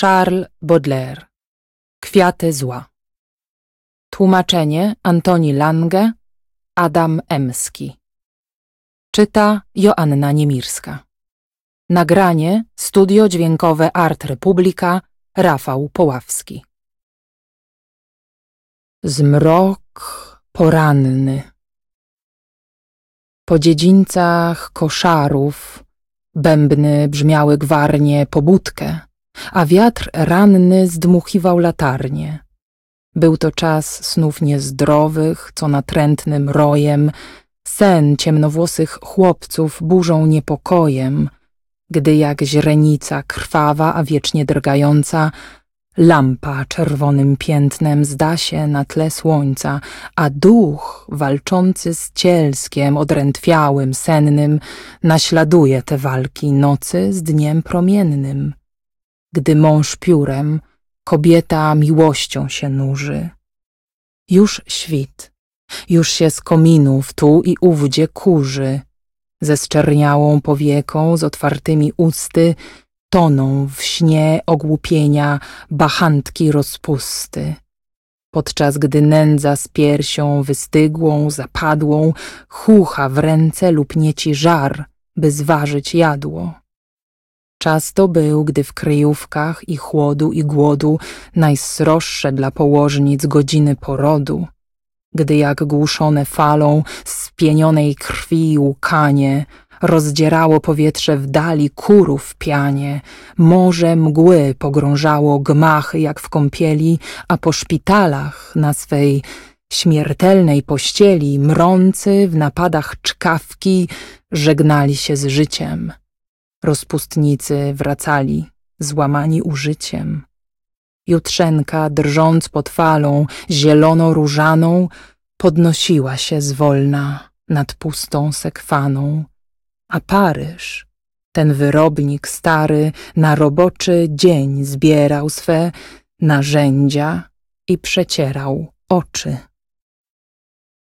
Charles Baudelaire. Kwiaty zła. Tłumaczenie Antoni Lange Adam Emski. Czyta Joanna Niemirska. Nagranie Studio Dźwiękowe Art Republika Rafał Poławski. Zmrok poranny. Po dziedzińcach koszarów Bębny brzmiały gwarnie pobudkę a wiatr ranny zdmuchiwał latarnie. Był to czas snów niezdrowych, co natrętnym rojem, sen ciemnowłosych chłopców burzą niepokojem, gdy jak źrenica krwawa, a wiecznie drgająca, lampa czerwonym piętnem zda się na tle słońca, a duch walczący z cielskiem, odrętwiałym, sennym, naśladuje te walki nocy z dniem promiennym gdy mąż piórem, kobieta miłością się nurzy. Już świt, już się z kominów tu i ówdzie kurzy, ze zczerniałą powieką, z otwartymi usty, toną w śnie ogłupienia bachantki rozpusty. Podczas gdy nędza z piersią wystygłą, zapadłą, chucha w ręce lub nieci żar, by zważyć jadło. Czas to był, gdy w kryjówkach i chłodu i głodu najsroższe dla położnic godziny porodu, gdy jak głuszone falą spienionej krwi łkanie rozdzierało powietrze w dali kurów pianie, morze mgły pogrążało gmachy jak w kąpieli, a po szpitalach na swej śmiertelnej pościeli mrący w napadach czkawki żegnali się z życiem. Rozpustnicy wracali, złamani użyciem. Jutrzenka, drżąc pod falą zielono-różaną, podnosiła się zwolna nad pustą sekwaną, a Paryż, ten wyrobnik stary, na roboczy dzień zbierał swe narzędzia i przecierał oczy.